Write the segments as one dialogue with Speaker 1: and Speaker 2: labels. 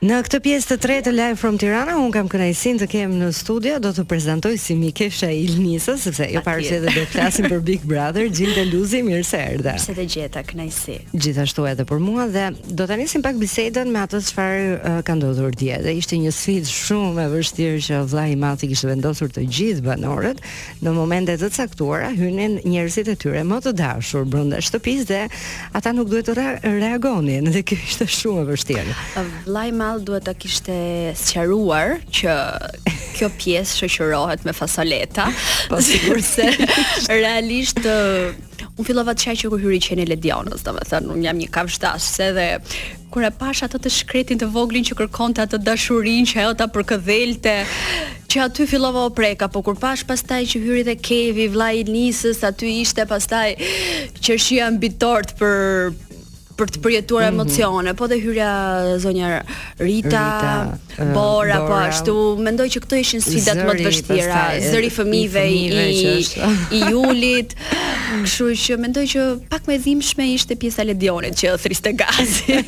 Speaker 1: Në këtë pjesë të tretë të Live from Tirana, unë kam kënaqësinë të kem në studio, do të prezantoj si mikesha e Ilnisës, sepse jo pa qëllim do të flasim për Big Brother, Gjilda Luzi, mirë se erdhe.
Speaker 2: Mirë se të gjeta, kënaqësi.
Speaker 1: Gjithashtu edhe për mua dhe do ta nisim pak bisedën me atë çfarë uh, ka ndodhur dje. Dhe ishte një sfidë shumë e vështirë që vllai i madh i kishte vendosur të gjithë banorët në momente të caktuara hynin njerëzit e tyre më të dashur brenda shtëpisë dhe ata nuk duhet të re reagonin dhe kjo ishte shumë e vështirë.
Speaker 2: Vllai madh duhet ta kishte sqaruar që kjo pjesë shoqërohet me facoleta, po sigurisht se realisht Unë fillova të qaj që kur hyri qeni i Ledionës, do me thënë, unë jam një kafshëdashëse dhe Kur e pashë atë të shkretin të voglin që kërkonte atë dashurinë që ajo ta përkëdhelte, që aty fillova u preka, po kur pashë pastaj që hyri dhe Kevi, vllai i Ilnisës, aty ishte pastaj qershia mbi tortë për për të përjetuar mhm. emocione, mm -hmm. po dhe hyrja zonja Rita, Rita. Bora, po ashtu, mendoj që këto ishin sfidat më të vështira, zëri i fëmijëve i Julit. Kështu që mendoj që pak më e dhimbshme ishte pjesa e Ledionit që thërriste Gazi.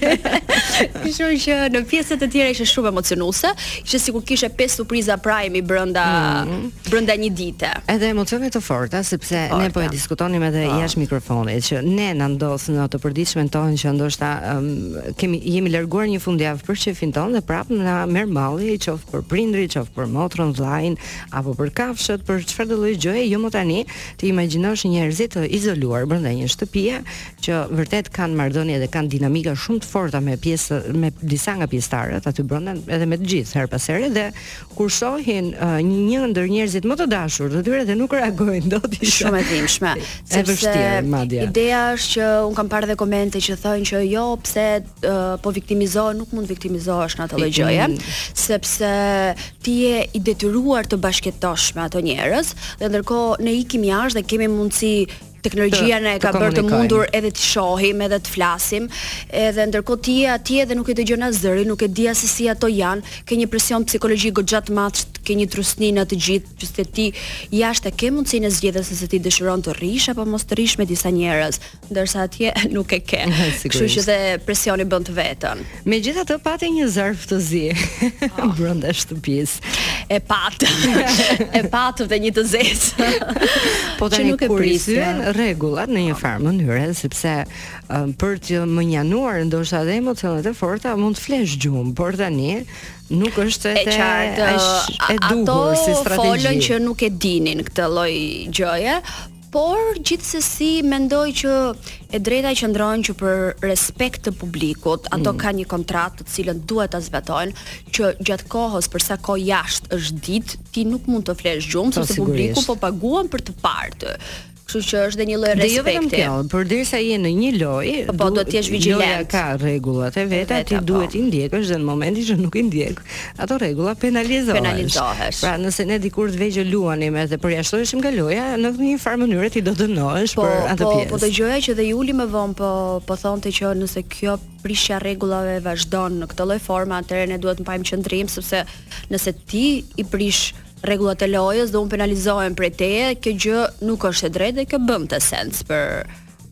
Speaker 2: Kështu që në pjesët e tjera ishte shumë emocionuese, ishte sikur kishe pesë surpriza prime brenda mm. brenda një dite.
Speaker 1: Edhe emocione të forta sepse forta. ne po e diskutonim edhe po. jashtë mikrofonit që ne na ndodh në të përditshmen tonë që ndoshta um, Kemi jemi larguar një fundjavë për qejfin tonë dhe prapë na merr malli, qoftë për prindërit, qoftë për motrën, vllain apo për kafshët, për çfarëdo lloj gjëje, jo më tani të imagjinosh njerëz të izoluar brenda një shtëpie që vërtet kanë marrëdhënie dhe kanë dinamika shumë të forta me pjesë me disa nga pjesëtarët aty brenda edhe me të gjithë herë pas here dhe kur shohin një një ndër njerëzit më të dashur të tyre dhe nuk reagojnë dot
Speaker 2: ishte shumë e dhimbshme e vështirë madje ideja është që un kam parë dhe komente që thonë që jo pse uh, po viktimizohen nuk mund të viktimizohesh në atë lloj gjëje mm. sepse ti je i detyruar të bashkëjetosh me ato njerëz dhe ndërkohë ne ikim jashtë dhe kemi mundësi teknologjia na e ka bërë të mundur edhe t'i shohim, edhe të flasim, edhe ndërkohë ti je atje dhe nuk e dëgjon as zërin, nuk e di as se si ato janë, ke një presion psikologjik goxha të madh, ke një trysni në të gjithë, se ti jashtë ke mundësinë e zgjedhjes nëse ti dëshiron të rrish apo mos të rrish me disa njerëz, ndërsa atje nuk e ke. Kështu që dhe presioni bën të veten.
Speaker 1: Megjithatë pati një zarf të zi oh. brenda shtëpisë.
Speaker 2: E pat. e patë dhe një të zezë.
Speaker 1: po tani kur i thyen rregullat në një farë mënyre sepse um, për të mënjanuar ndoshta edhe emocionet e forta mund të flesh gjumë, por tani nuk është edhe aq e duhur si strategji.
Speaker 2: Ato folën që nuk e dinin këtë lloj gjëje, Por, gjithsesi, mendoj që e drejta qëndron që për respekt të publikut, ato mm. kanë një kontratë të cilën duhet ta zbatojnë, që gjatë kohës për sa kohë jashtë është ditë, ti nuk mund të flesh gjumë sepse publiku po paguan për të parë të. Kështu që është dhe një lloj respekti. Dhe jo vetëm kjo,
Speaker 1: përderisa je në një lojë,
Speaker 2: po, po duhet të jesh vigjilent.
Speaker 1: Loja ka rregullat e veta, ti duhet t'i ndjekësh dhe në momentin që nuk i ndjek, ato rregulla penalizohesh.
Speaker 2: Penalizohesh.
Speaker 1: Pra nëse ne dikur të vegjël luanim edhe përjashtoheshim nga loja, në një farë mënyre ti do dënohesh
Speaker 2: po,
Speaker 1: për atë
Speaker 2: po,
Speaker 1: pjesë.
Speaker 2: Po, po dëgjoja që dhe Juli më vonë po po thonte që nëse kjo prishja rregullave vazhdon në këtë lloj forme, atëherë ne duhet të mbajmë qëndrim sepse nëse ti i prish rregullat e lojës dhe unë penalizohem prej teje, kjo gjë nuk është e drejtë dhe kjo bënte sens për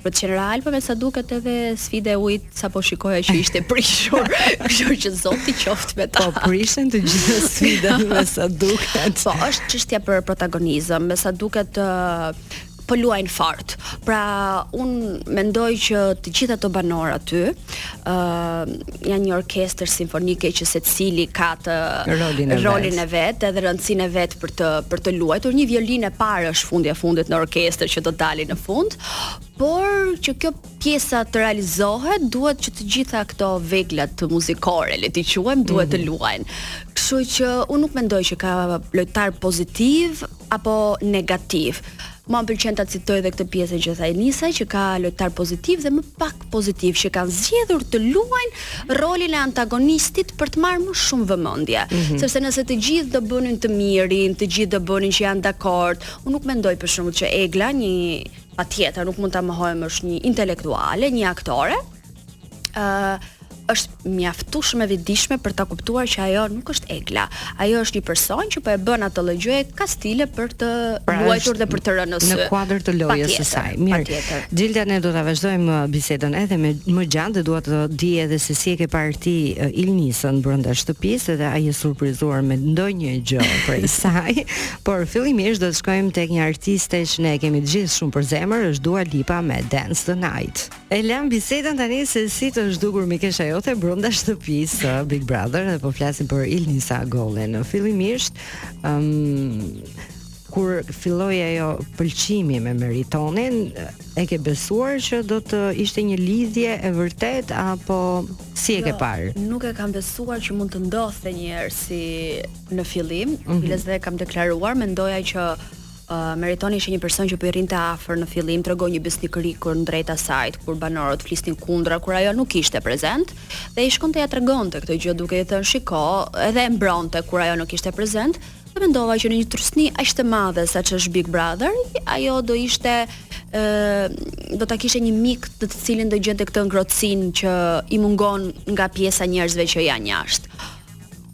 Speaker 2: Për të qenë realë, po me sa duket edhe sfida e ujit sapo shikoja që ishte prishur, kështu që zoti qoftë me ta.
Speaker 1: Po prishen të gjitha sfidat me sa duket.
Speaker 2: Po është çështja për protagonizëm, me sa duket uh, po luajnë fort. Pra unë mendoj që të gjitha ato banorë aty, ë uh, janë një orkestër simfonike që secili ka të
Speaker 1: rolin e
Speaker 2: rolin e vet, edhe rëndësinë e vet për të për të luajtur. Një violinë e parë është fundja e fundit në orkestër që do dali në fund, por që kjo pjesa të realizohet, duhet që të gjitha këto veglat muzikore, le t'i quajmë, duhet të mhm. luajnë. Kështu që unë nuk mendoj që ka lojtarë pozitivë apo negativë. Mua më pëlqen ta citoj dhe këtë pjesën që tha Ilnisa që ka lojtarë pozitivë dhe më pak pozitivë që kanë zgjedhur të luajnë rolin e antagonistit për të marrë më shumë vëmendje. Mm -hmm. Sepse nëse të gjithë do bënin të mirin, të gjithë do bënin që janë dakord, unë nuk mendoj për shembull që Egla një patjetër nuk mund ta mohojmë është një intelektuale, një aktore, ë uh, është mjaftueshëm e vetëdijshme për ta kuptuar që ajo nuk është Egla. Ajo është një person që po e bën atë lloj gjëje kastile për të pra luajtur dhe për të rënë në sy.
Speaker 1: Në kuadër të lojës së saj. Mirë. Xhilda ne do ta vazhdojmë uh, bisedën edhe më gjatë dhe dua të di edhe se si e ke parë ti uh, Ilnisën brenda shtëpisë dhe a je surprizuar me ndonjë gjë prej saj. Por fillimisht do të shkojmë tek një artiste që ne e kemi të gjithë shumë për zemër, është Dua Lipa me Dance the Night. E lamë bisedën tani te si të është dukur mikesha jote brenda shtëpisë Big Brother dhe po flasim për Ilnisa Agollin. Fillimisht, ëm um, kur filloi ajo pëlqimi me Meritonin, e ke besuar që do të ishte një lidhje e vërtetë apo si e ke jo, parë?
Speaker 2: Jo, nuk e kam besuar që mund të ndodhte një herë si në fillim, mm -hmm. dhe kam deklaruar, mendoja që Meritoni ishte një person që po i rrinte afër në fillim, tregoi një besnikëri kundrejt asaj, kur banorët flisnin kundra, kur ajo nuk ishte prezent, dhe i shkonte ja tregonte këtë gjë duke i thënë shiko, edhe e mbronte kur ajo nuk ishte prezent, dhe mendova që në një trysni aq të madhe sa ç'është Big Brother, ajo do ishte ë do ta kishte një mik te të cilin do gjente këtë ngrohtësinë që i mungon nga pjesa e njerëzve që janë jashtë.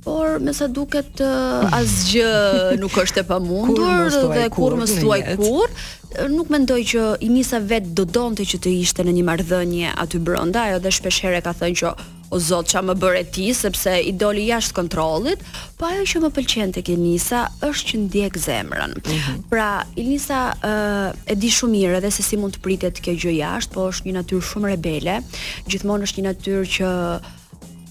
Speaker 2: por me sa duket asgjë nuk është e pamundur dhe kurrë mos thuaj kurrë nuk mendoj që Ilnisa vetë do donte që të ishte në një marrëdhënie aty brenda ajo dhe shpesh herë ka thënë që o zot ça më bëre ti sepse i doli jashtë kontrollit po ajo që më pëlqen tek Ilnisa është që ndjek zemrën mm -hmm. pra Ilnisa uh, e di shumë mirë edhe se si mund të pritet kjo gjë jashtë po është një natyrë shumë rebele gjithmonë është një natyrë që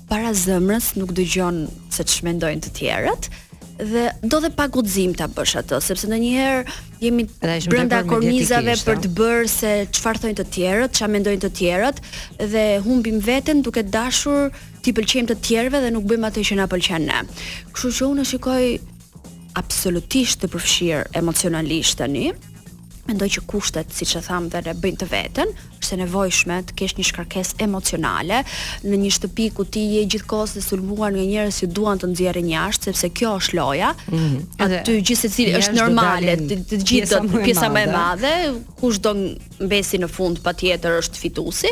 Speaker 2: para zemrës nuk dëgjon se ç'mendojnë të tjerët dhe do dhe pak guxim ta bësh atë, sepse ndonjëherë jemi brenda kornizave për të bërë se çfarë thonë të tjerët, çfarë mendojnë të tjerët dhe humbim veten duke dashur t'i pëlqejmë të tjerëve dhe nuk bëjmë atë që na pëlqen ne. Kështu që unë e shikoj absolutisht të përfshirë emocionalisht tani. Mendoj që kushtet, siç e thamë, dhe ne, bëjnë të veten, është e nevojshme të kesh një shkarkesë emocionale në një shtëpi ku ti je gjithë kohës i sulmuar nga njerëz që duan të nxjerrin jashtë sepse kjo është loja. Mm -hmm. Aty gjithsecili është normale, të gjithë do të pjesa më e madhe, kush do Mbesë në fund patjetër është fituesi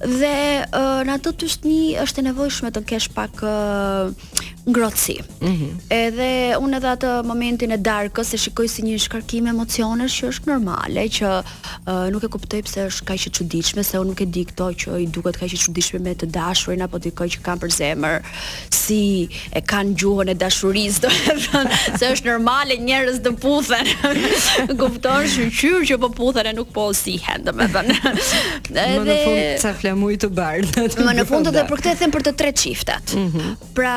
Speaker 2: dhe uh, në atë trysni është e nevojshme të kesh pak uh, ngrohtësi. Mm -hmm. Edhe unë edhe atë momentin e darkës e shikoj si një shkarkim emocionesh që është normale, që uh, nuk e kuptoj pse është kaq e çuditshme, se unë nuk e di këto që i duket kaq e çuditshme me të dashurin apo dikë që kanë për zemër si e kanë gjuhën e dashurisë, do të thënë, se është normale njerëz të puthen. Kupton shqyr që po puthen e nuk po zihen, do të thënë.
Speaker 1: Edhe më në fund ca flamuj të bardhë.
Speaker 2: Më në fund edhe për këtë e them për të tre çiftet. Mm -hmm. Pra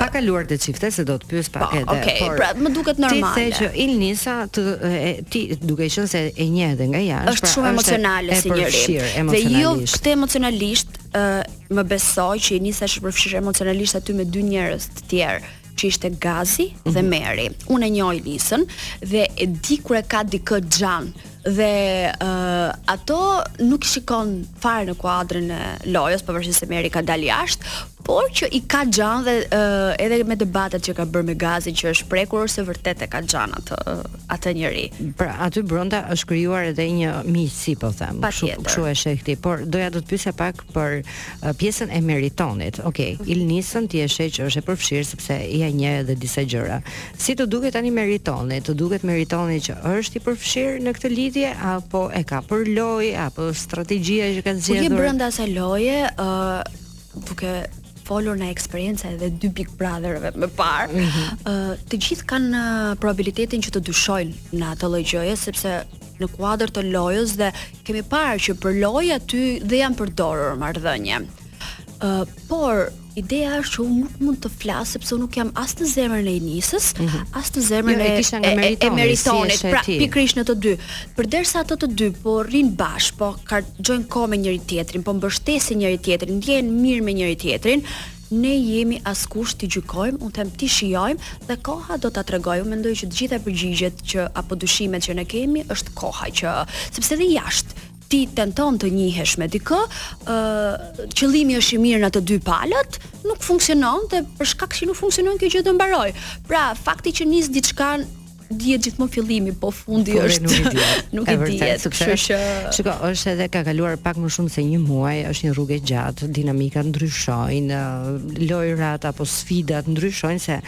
Speaker 1: pa kaluar te çiftet se do të pyes pak po,
Speaker 2: edhe. Okej, okay, por pra më duket normale.
Speaker 1: Ti the që Ilnisa të e, ti duke qenë se e njeh edhe nga jashtë,
Speaker 2: është pra, shumë emocionale si njeri. Dhe ajo këtë emocionalisht, Më besoj që Ilnisa është përfshirë emocionalisht aty me dy njerëz të tjerë që ishte Gazi mm -hmm. dhe mhm. Meri. Unë e njoh Ilnisën dhe e di kur e ka dikë xhan dhe uh, ato nuk i shikon fare në kuadrin e lojës, pavarësisht se Meri ka dalë jashtë, por që i ka xhan dhe uh, edhe me debatet që ka bërë me Gazin që është prekur se vërtet e ka xhan atë atë njeri.
Speaker 1: Pra aty brenda është krijuar edhe një miqësi, po them, kështu kështu e sheh ti, por doja të të pyesja pak për uh, pjesën e Meritonit. Okej, okay, mhm. Ilnisën ti e sheh që është e përfshirë sepse i ja një edhe disa gjëra. Si të duket tani Meritoni? Të duket Meritoni që është i përfshirë në këtë lidhje apo e ka për lojë apo strategjia që ka zgjedhur?
Speaker 2: Po brenda asaj loje, ë uh, duke folur në eksperiencë edhe dy Big Brotherëve më parë, mm -hmm. uh, të gjithë kanë probabilitetin që të dyshojnë në atë lloj gjëje sepse në kuadër të lojës dhe kemi parë që për lojë aty dhe janë përdorur marrëdhënie. Ë uh, por ideja është që unë nuk mund të flas sepse unë nuk jam as në zemrën e Ilnisës, mm -hmm. as në zemrën jo, e, e, e, e Meritonit, si pra pikërisht në të dy. Përderisa ato të dy po rrinë bashkë, po harxhojnë kohë me njëri tjetrin, po mbështesin njëri tjetrin, ndjehen mirë me njëri tjetrin, Ne jemi askush t'i gjykojmë, unë them t'i shijojmë dhe koha do ta tregojë. Unë mendoj që të gjitha përgjigjet që apo dyshimet që ne kemi është koha që sepse dhe jashtë ti tenton të njihesh me dikë, ë qëllimi është i mirë në të dy palët, nuk funksionon dhe për shkak që nuk funksionon kjo gjë do mbarojë. Pra, fakti që nis diçka dihet gjithmonë fillimi, po fundi
Speaker 1: po,
Speaker 2: është
Speaker 1: nuk i dihet.
Speaker 2: nuk
Speaker 1: e
Speaker 2: dihet, kështu që
Speaker 1: Shiko, është edhe ka kaluar pak më shumë se një muaj, është një rrugë e gjatë, dinamikat ndryshojnë, lojrat apo sfidat ndryshojnë se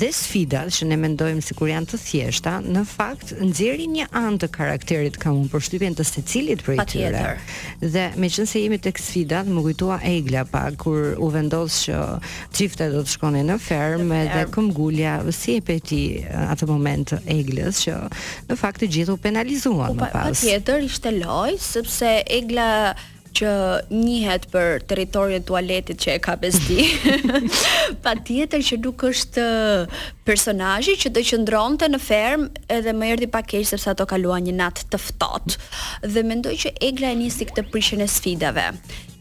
Speaker 1: dhe sfidat që ne mendojmë sikur janë të thjeshta, në fakt nxjerrin një anë të karakterit kam unë përshtypjen të secilit prej tyre. Dhe meqenëse jemi tek sfidat, m'u kujtua Egla pak kur u vendos që çiftet do të shkonin në fermë
Speaker 2: dhe
Speaker 1: këmbgulja si e pe ti atë moment të Eglës që në fakt të gjithë u penalizuan
Speaker 2: po,
Speaker 1: më pas.
Speaker 2: Patjetër ishte lojë sepse Egla që njihet për territorin e tualetit që e ka bezdi. Patjetër që nuk është uh, personazhi që do qëndronte në fermë edhe më erdhi pak keq sepse ato kaluan një natë të ftohtë. Dhe mendoj që Egla e nisi këtë prishjen e sfidave.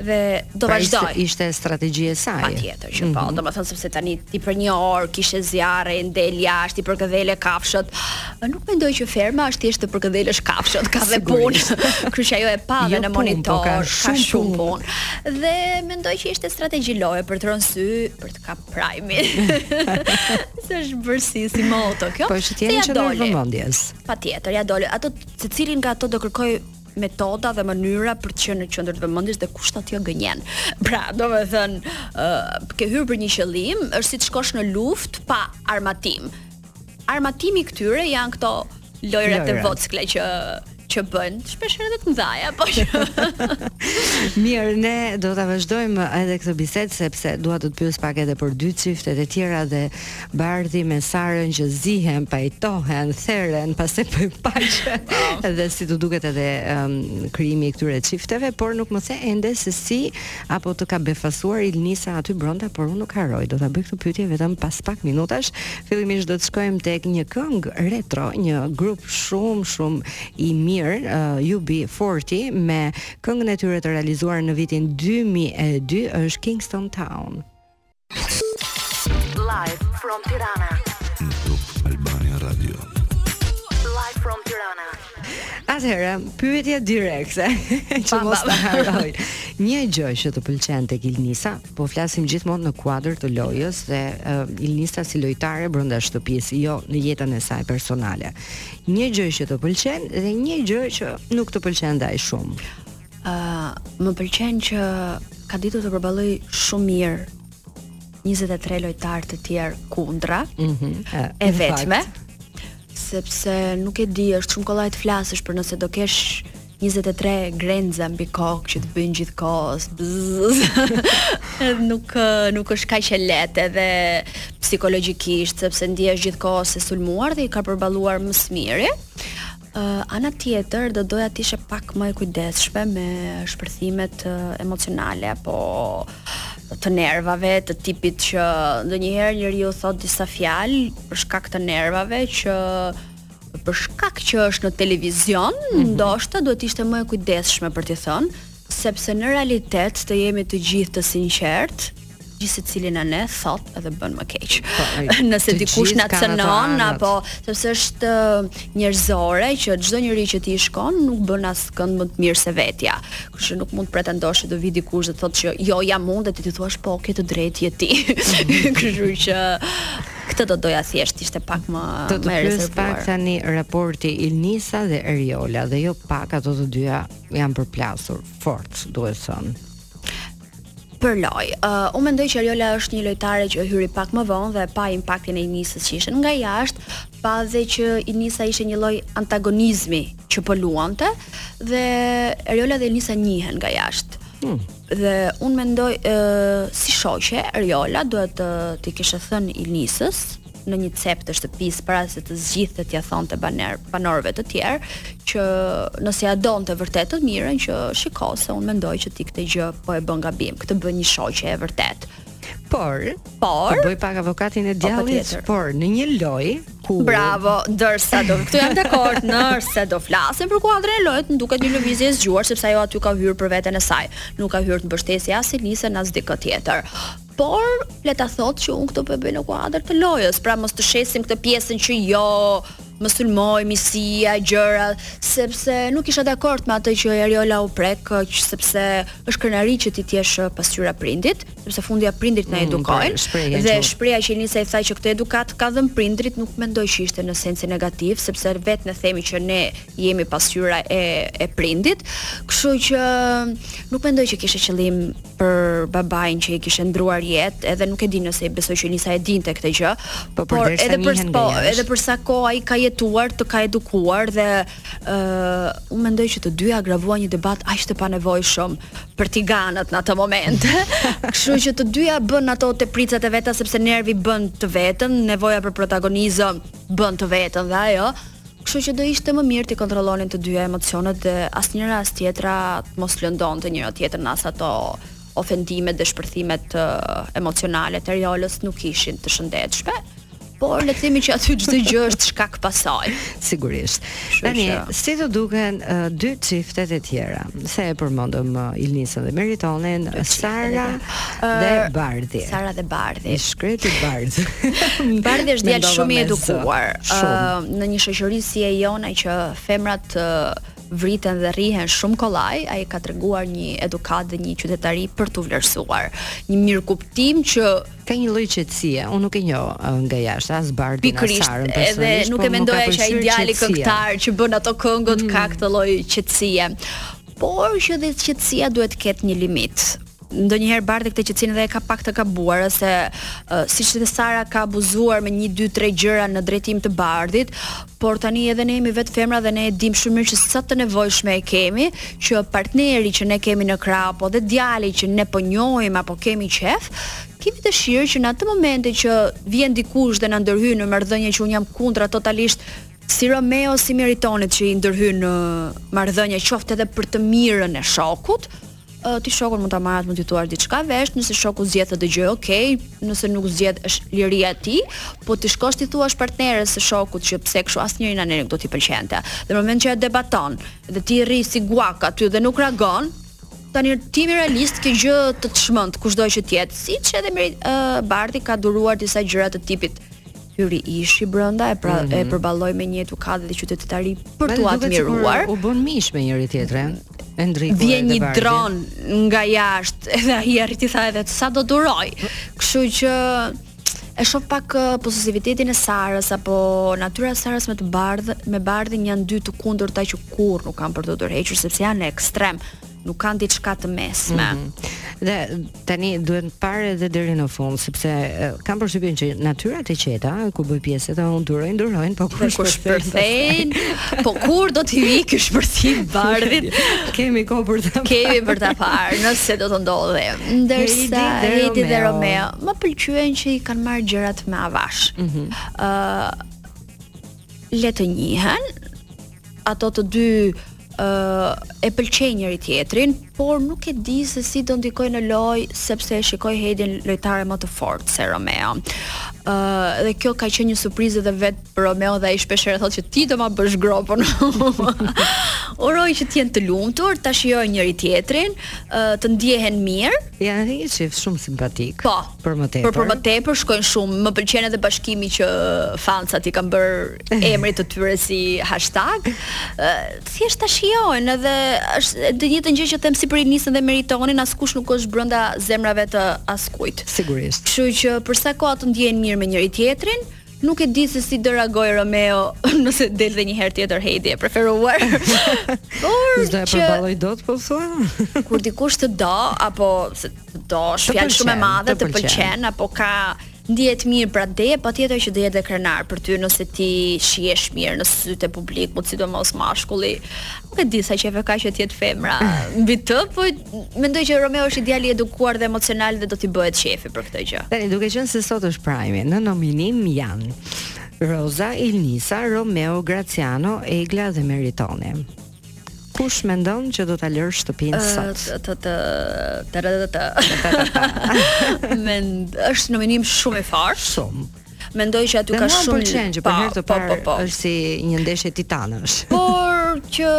Speaker 2: dhe do
Speaker 1: ta
Speaker 2: vazhdojë.
Speaker 1: Ishte strategji e saj.
Speaker 2: Patjetër që mm
Speaker 1: -hmm.
Speaker 2: po, mhm. domethënë sepse tani ti për një orë kishe zjarre, del jashtë, t'i përkëdhelje kafshët. Nuk mendoj që ferma është thjesht të përkëdhelesh kafshët, ka dhe punë. Kështu që ajo e pa
Speaker 1: jo
Speaker 2: në
Speaker 1: po,
Speaker 2: monitor,
Speaker 1: po, ka shumë,
Speaker 2: shumë
Speaker 1: punë.
Speaker 2: Pun. Dhe mendoj që ishte strategji loje për të rënë në sy, për të kap prime. Se është bërsi si moto kjo.
Speaker 1: Patjetër,
Speaker 2: qendër
Speaker 1: vëmendjes.
Speaker 2: Patjetër, ia doli. Ato secilin nga ato do kërkojë metoda dhe mënyra për të qenë në qendër të vëmendjes dhe kush thotë jo gënjen. Pra, domethënë, ë uh, ke hyrë për një qëllim, është si të shkosh në luftë pa armatim. Armatimi i këtyre janë këto lojrat e vockla që që bëjnë, shpesh edhe të mëdhaja, po që.
Speaker 1: Mirë, ne do ta vazhdojmë edhe këtë bisedë sepse dua të të pyes pak edhe për dy çiftet e tjera dhe Bardhi me Sarën që zihen, pajtohen, theren, pastaj bëjnë paqe. Dhe si të duket edhe um, krijimi i këtyre çifteve, por nuk më the ende se si apo të ka befasuar Ilnisa aty brenda, por unë nuk harroj. Do ta bëj këtë pyetje vetëm pas pak minutash. Fillimisht do të shkojmë tek një këngë retro, një grup shumë shumë i mirë, uh, UB40 me këngën e tyre të realizuar në vitin 2002 është Kingston Town.
Speaker 3: Live from Tirana.
Speaker 4: Albania Radio.
Speaker 3: Live from Tirana.
Speaker 1: Atëherë, pyetja direkte që mos ta harroj. Një gjë që të pëlqen tek Ilnisa, po flasim gjithmonë në kuadër të lojës dhe uh, Ilnisa si lojtare brenda shtëpisë, jo në jetën e saj personale. Një gjë që të pëlqen dhe një gjë që nuk të pëlqen dhe aq shumë.
Speaker 2: Ë, uh, më pëlqen që ka ditur të përballojë shumë mirë 23 lojtarë të tjerë kundra.
Speaker 1: Ëh, mm -hmm.
Speaker 2: e vetme. Sepse nuk e di, është shumë kollaj të flasësh por nëse do kesh 23 grenza mbi kokë që të bëjnë gjithë kohës bz, nuk nuk është kaq e lehtë edhe psikologjikisht, sepse ndihesh gjithë kohës e sulmuar dhe i ka përballuar më së miri. Ana tjetër do doja të ishte pak më e kujdesshme me shpërthimet emocionale apo të nervave, të tipit që ndonjëherë njeriu thotë disa fjalë për shkak të nervave që për shkak që është në televizion, mm -hmm. ndoshta duhet të ishte më e kujdesshme për t'i thënë, Sepse në realitet të jemi të gjithë të sinqertë, gjithsecili nga ne thotë edhe bën më keq.
Speaker 1: Po,
Speaker 2: Nëse dikush na
Speaker 1: cenon
Speaker 2: apo sepse është njerëzore që çdo njeri që ti shkon nuk bën askënd më të mirë se vetja. Kështu që nuk mund të pretendosh që do vijë dikush dhe të thotë që jo jam unë dhe ti të thuash po ke të drejtë je ti. Mhm. Kështu që këtë do doja thjesht ishte pak më
Speaker 1: e rezervuar.
Speaker 2: Do të
Speaker 1: pyes pak tani raporti Ilnisa dhe Eriola dhe jo pak ato të dyja janë përplasur fort, duhet thënë.
Speaker 2: Për lojë, uh, unë mendoj që Eriola është një lojtare që hyri pak më vonë dhe pa impaktin e Ilnisës që ishte nga jashtë, pa dhe që Ilnisa ishte një lloj antagonizmi që po luante dhe Eriola dhe Ilnisa njihen nga jashtë.
Speaker 1: Hmm.
Speaker 2: Dhe unë mendoj uh, si shoqe Eriola duhet t'i kishte thënë Ilnisës në një cep të shtëpisë para se të zgjidhte t'ia thonte baner banorëve të tjerë që nëse ia donte vërtet të mirën që shiko se unë mendoj që ti këtë gjë po e bën gabim, këtë bën një shoqe e vërtetë.
Speaker 1: Por,
Speaker 2: por
Speaker 1: do bëj pak avokatin e po,
Speaker 2: djallit,
Speaker 1: por në një lojë ku
Speaker 2: Bravo, ndërsa do këtu jam dakord, nëse do flasim për kuadrin e lojës, më duket një lëvizje e zgjuar sepse ajo aty ka hyrë për veten e saj. Nuk ka hyrë të mbështesë as Ilnisën as dikë tjetër. Por le ta themi që unë këto po e bëj në kuadër të lojës, pra mos të shesim këtë pjesën që jo më sulmoi Nisa, gjëra, sepse nuk isha dakord me atë që Eriola u prek, që sepse është krenari që ti të jesh pasqyra e prindit, sepse fundja prindërit na
Speaker 1: mm,
Speaker 2: edukojnë
Speaker 1: mm, shprehja,
Speaker 2: dhe shprehja që Nisa i tha që këtë edukatë ta kanë dhënë prindërit nuk mendoj që ishte në sensin negativ, sepse vetë ne themi që ne jemi pasqyra e e prindit, kështu që nuk mendoj që kishte qëllim për babain që i kishte ndërruar jetë, edhe nuk e di nëse e besoj që Nisa e dinte këtë gjë,
Speaker 1: po,
Speaker 2: por edhe për po, edhe për sa kohë ai ka jetuar, të ka edukuar dhe ë uh, unë mendoj që të dyja agravuan një debat aq të panevojshëm për tiganët në atë moment. Kështu që të dyja bënë ato tepricat e veta sepse nervi bën të veten, nevoja për protagonizëm bën të veten dhe ajo. Kështu që do ishte më mirë t'i kontrollonin të dyja emocionet dhe asnjëra as tjetra të mos lëndonte njëra tjetrën as ato ofendimet dhe shpërthimet emocionale të Eriolës nuk ishin të shëndetshme. Por le të themi që aty çdo gjë është shkak pasojë.
Speaker 1: Sigurisht. Tani, si të duken uh, dy çiftet e tjera? se e përmendëm uh, Ilnisën dhe Meritonin, Sara dhe Bardhi.
Speaker 2: Sara dhe Bardhi.
Speaker 1: I shkreti Bardh.
Speaker 2: Bardhi është djalë shumë i edukuar. Uh, në një shoqëri si e jona që femrat uh, vriten dhe rrihen shumë kollaj, ai ka treguar një edukatë dhe një qytetari për t'u vlerësuar. Një mirëkuptim që
Speaker 1: Ka një lloj qetësie, unë nuk e njoh nga jashtë as Bardhin as Sarën personalisht.
Speaker 2: Pikërisht,
Speaker 1: edhe
Speaker 2: nuk
Speaker 1: e
Speaker 2: mendoja që ai djali këngëtar që bën ato këngët ka këtë lloj qetësie. Por që dhe qetësia duhet të ketë një limit. Ndonjëherë Bardhi këtë qetësinë edhe e ka pak të gabuar, ose ë, siç dhe Sara ka abuzuar me një dy tre gjëra në drejtim të Bardhit, por tani edhe ne jemi vetë femra dhe ne e dimë shumë mirë që sa të nevojshme e kemi që partneri që ne kemi në krah apo dhe djali që ne po njohim apo kemi qef, kemi dëshirë që në ato momente që vjen dikush dhe na ndërhyn në marrëdhënie që unë jam kundra totalisht si Romeos si Meritonit që i ndërhyn në marrëdhënie qoftë edhe për të mirën e shokut, uh, ti shokun mund ta marrësh mund t'i thuash diçka në vesh, nëse shoku zgjedh të dëgjojë, ok, nëse nuk zgjedh është liria e tij, po t'i shkosh t'i thuash partneres së shokut që pse kështu asnjërës nga ne nuk do t'i pëlqente. Dhe në moment që e debaton dhe ti rri si guak aty dhe nuk reagon, tani të jemi realist kjo gjë të çmend kushdo që të jetë. Siç edhe me uh, Bardhi ka duruar disa gjëra të tipit hyri ish-i brenda e pra mm -hmm. e përballoi me një edukatë dhe qytetari për t'u admiruar.
Speaker 1: U bënë mish me njëri tjetrin. Endriku
Speaker 2: vjen një dron nga jashtë edhe ai arriti tha edhe sa do duroj. Kështu që e shoh pak pozitivitetin e Sarës apo natyra e Sarës me të bardhë, me bardhin janë dy të kundërta që kurrë nuk kanë për t'u tërhequr sepse janë ekstrem. nuk kanë diçka të mesme. Mm -hmm.
Speaker 1: Dhe tani duhet parë edhe deri në fund, sepse kam përshtypjen që natyrat e qeta, ku bëj pjesë edhe unë durojnë durojnë, po kur
Speaker 2: shpërthejnë, po kur do t'i vijë ky shpërthim Bardhit,
Speaker 1: kemi kohë për ta.
Speaker 2: Kemi për ta parë, nëse do të ndodhë. Ndërsa
Speaker 1: Heidi dhe Romeo,
Speaker 2: më pëlqen që i kanë marrë gjërat me avash. Ëh,
Speaker 1: mm -hmm.
Speaker 2: uh, le të njihen, ato të dy ë e pëlqejnë njëri tjetrin, por nuk e di se si do ndikojë në lojë sepse e shikoj Hedin lojtare më të fortë se Romeo. ë dhe kjo ka qenë një surprizë edhe vetë për Romeo dhe ai shpeshherë e thotë që ti do ma bësh gropën. Uroj që të jenë të lumtur, ta shijojnë njëri tjetrin, ë të ndihen mirë.
Speaker 1: Ja, një çift shumë simpatik.
Speaker 2: Po,
Speaker 1: për më tepër.
Speaker 2: Për për më tepër shkojnë shumë. Më pëlqen edhe bashkimi që fansat i kanë bërë emrit të tyre si hashtag. Thjesht ta shijojnë edhe është e njëjta gjë që them si për Ilnisën dhe Meritonin, askush nuk është brenda zemrave të askujt.
Speaker 1: Sigurisht.
Speaker 2: Kështu që për sa kohë ata ndjehen mirë me njëri tjetrin, Nuk e di se si do reagojë Romeo nëse del dhe një herë tjetër Heidi e preferuar. Por
Speaker 1: s'do e përballojë dot po thua?
Speaker 2: Kur dikush të do apo se të do është fjalë shumë e madhe
Speaker 1: të pëlqen
Speaker 2: apo ka ndihet mirë pranë teje, patjetër që do jetë dhe krenar për ty nëse ti shihesh mirë në sytë e publikut, sidomos mashkulli. Nuk e di sa qejf e ka që të jetë femra mbi të, po mendoj që Romeo është djalë i edukuar dhe emocional dhe do t'i bëhet qejfi për këtë gjë.
Speaker 1: Tani duke qenë se sot është prime, në nominim janë Roza, Ilnisa, Romeo, Graciano, Egla dhe Meritoni. Kush mendon që do ta lërë shtëpinë sot?
Speaker 2: Të të të të të të. Mend, është nominim shumë i fortë.
Speaker 1: Shumë.
Speaker 2: Mendoj që aty ka shumë.
Speaker 1: Dhe mua më pëlqen që për herë të parë është si një ndeshje titanësh.
Speaker 2: Por që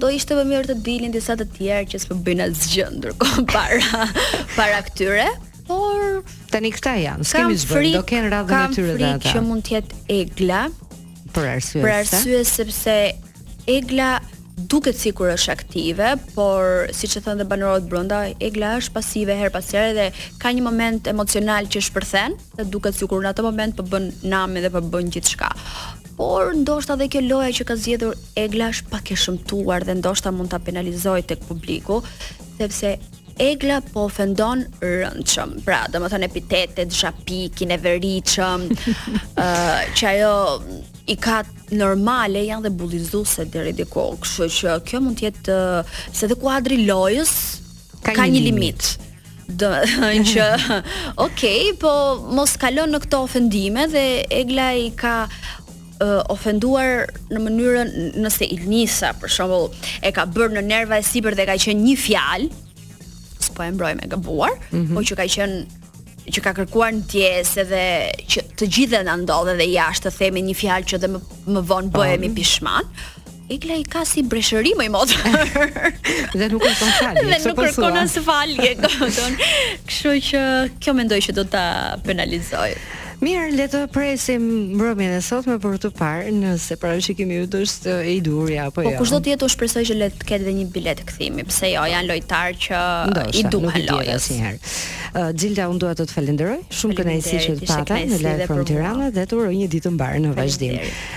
Speaker 2: do ishte më mirë të dilnin disa të tjerë që s'po bëjnë asgjë ndërkohë para para këtyre. Por
Speaker 1: tani këta janë, s'kemi çfarë, do kenë radhën e tyre dhe ata.
Speaker 2: Kam frikë që mund të jetë Egla.
Speaker 1: Për arsye.
Speaker 2: Për arsye sepse Egla duket sikur është aktive, por siç e thonë dhe banorët brenda, Egla është pasive herë pas here dhe ka një moment emocional që shpërthen. Ëh, dhe duket sikur në atë moment po bën namin dhe po bën gjithçka. Por ndoshta edhe kjo loja që ka zgjedhur Egla është pak e shëmtuar dhe ndoshta mund ta penalizojë tek publiku, sepse Egla po ofendon rëndshëm. Pra, domethënë epitetet zhapik i neveritshëm, ë uh, që ajo i ka normale janë dhe bullizuese deri diku. Kështu që kjo mund të jetë uh, se dhe kuadri i lojës
Speaker 1: ka,
Speaker 2: ka
Speaker 1: një limit.
Speaker 2: limit domethënë që ok, po mos kalon në këto ofendime dhe Egla i ka uh, ofenduar në mënyrën nëse Ilnisa për shembull e ka bërë në nerva e sipër dhe ka qenë një fjalë, s'po e mbroj, e gabuar, mm -hmm. po që ka qenë që ka kërkuar ndjesë edhe që të gjithë na ndodh edhe jashtë të themi një fjalë që dhe më, më vonë bëhemi pishman, Egla i ka si breshëri më i mot.
Speaker 1: dhe nuk kërkon falje.
Speaker 2: Dhe nuk kërkon as falje, kupton? Kështu që kjo mendoj që do ta penalizojë.
Speaker 1: Mirë, le të presim mbrëmjen e sotme për të parë nëse parashikimi yt është i duhur apo
Speaker 2: po,
Speaker 1: jo.
Speaker 2: Po kushdo të jetë, unë shpresoj që le të ketë edhe një biletë kthimi, pse jo, janë lojtarë që
Speaker 1: ndoshta,
Speaker 2: i duhen lojës.
Speaker 1: Uh, Xhilda, unë dua të të falenderoj. Shumë kënaqësi që të pata në live from Tirana dhe të uroj një ditë të mbarë në vazhdim.